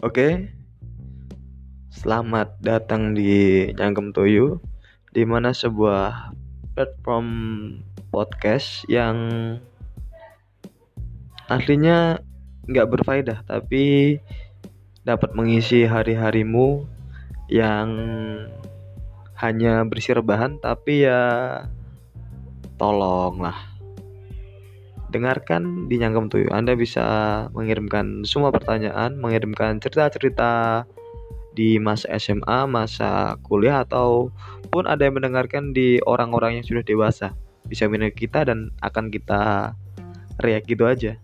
Oke, selamat datang di Nyangkem Toyo, di mana sebuah platform podcast yang aslinya nggak berfaedah, tapi dapat mengisi hari-harimu yang hanya berisi rebahan, tapi ya tolonglah dengarkan di Nyangkem Tuyu. Anda bisa mengirimkan semua pertanyaan, mengirimkan cerita-cerita di masa SMA, masa kuliah ataupun ada yang mendengarkan di orang-orang yang sudah dewasa. Bisa mendengar kita dan akan kita react gitu aja.